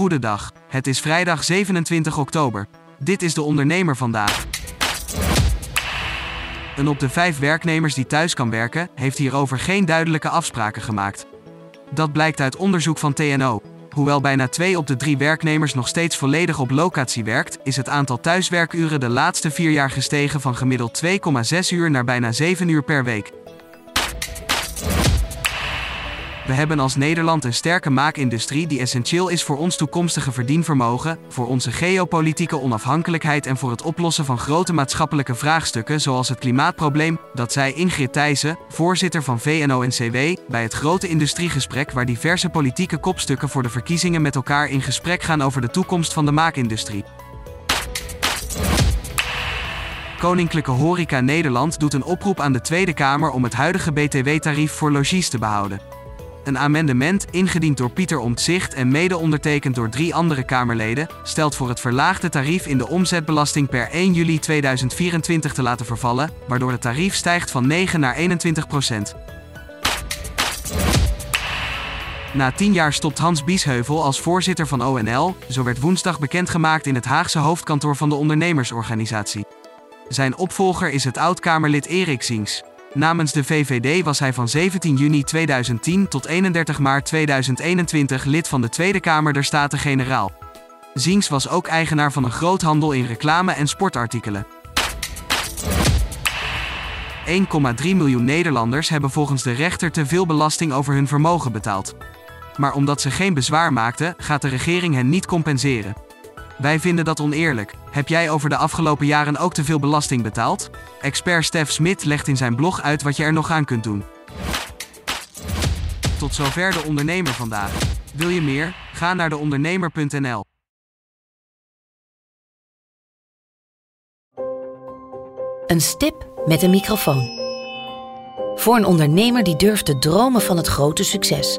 Goedendag. Het is vrijdag 27 oktober. Dit is de ondernemer vandaag. Een op de vijf werknemers die thuis kan werken, heeft hierover geen duidelijke afspraken gemaakt. Dat blijkt uit onderzoek van TNO. Hoewel bijna twee op de drie werknemers nog steeds volledig op locatie werkt, is het aantal thuiswerkuren de laatste vier jaar gestegen van gemiddeld 2,6 uur naar bijna 7 uur per week. We hebben als Nederland een sterke maakindustrie die essentieel is voor ons toekomstige verdienvermogen, voor onze geopolitieke onafhankelijkheid en voor het oplossen van grote maatschappelijke vraagstukken zoals het klimaatprobleem, dat zei Ingrid Thijssen, voorzitter van VNO-NCW, bij het grote industriegesprek waar diverse politieke kopstukken voor de verkiezingen met elkaar in gesprek gaan over de toekomst van de maakindustrie. Koninklijke Horeca Nederland doet een oproep aan de Tweede Kamer om het huidige BTW-tarief voor logies te behouden. Een amendement, ingediend door Pieter Omtzigt en mede ondertekend door drie andere Kamerleden, stelt voor het verlaagde tarief in de omzetbelasting per 1 juli 2024 te laten vervallen, waardoor het tarief stijgt van 9 naar 21 procent. Na tien jaar stopt Hans Biesheuvel als voorzitter van ONL, zo werd woensdag bekendgemaakt in het Haagse hoofdkantoor van de ondernemersorganisatie. Zijn opvolger is het oud-Kamerlid Erik Ziens. Namens de VVD was hij van 17 juni 2010 tot 31 maart 2021 lid van de Tweede Kamer der Staten-Generaal. Ziens was ook eigenaar van een groothandel in reclame en sportartikelen. 1,3 miljoen Nederlanders hebben volgens de rechter te veel belasting over hun vermogen betaald. Maar omdat ze geen bezwaar maakten, gaat de regering hen niet compenseren. Wij vinden dat oneerlijk. Heb jij over de afgelopen jaren ook te veel belasting betaald? Expert Stef Smit legt in zijn blog uit wat je er nog aan kunt doen. Tot zover de ondernemer vandaag. Wil je meer? Ga naar deondernemer.nl. Een stip met een microfoon. Voor een ondernemer die durft te dromen van het grote succes.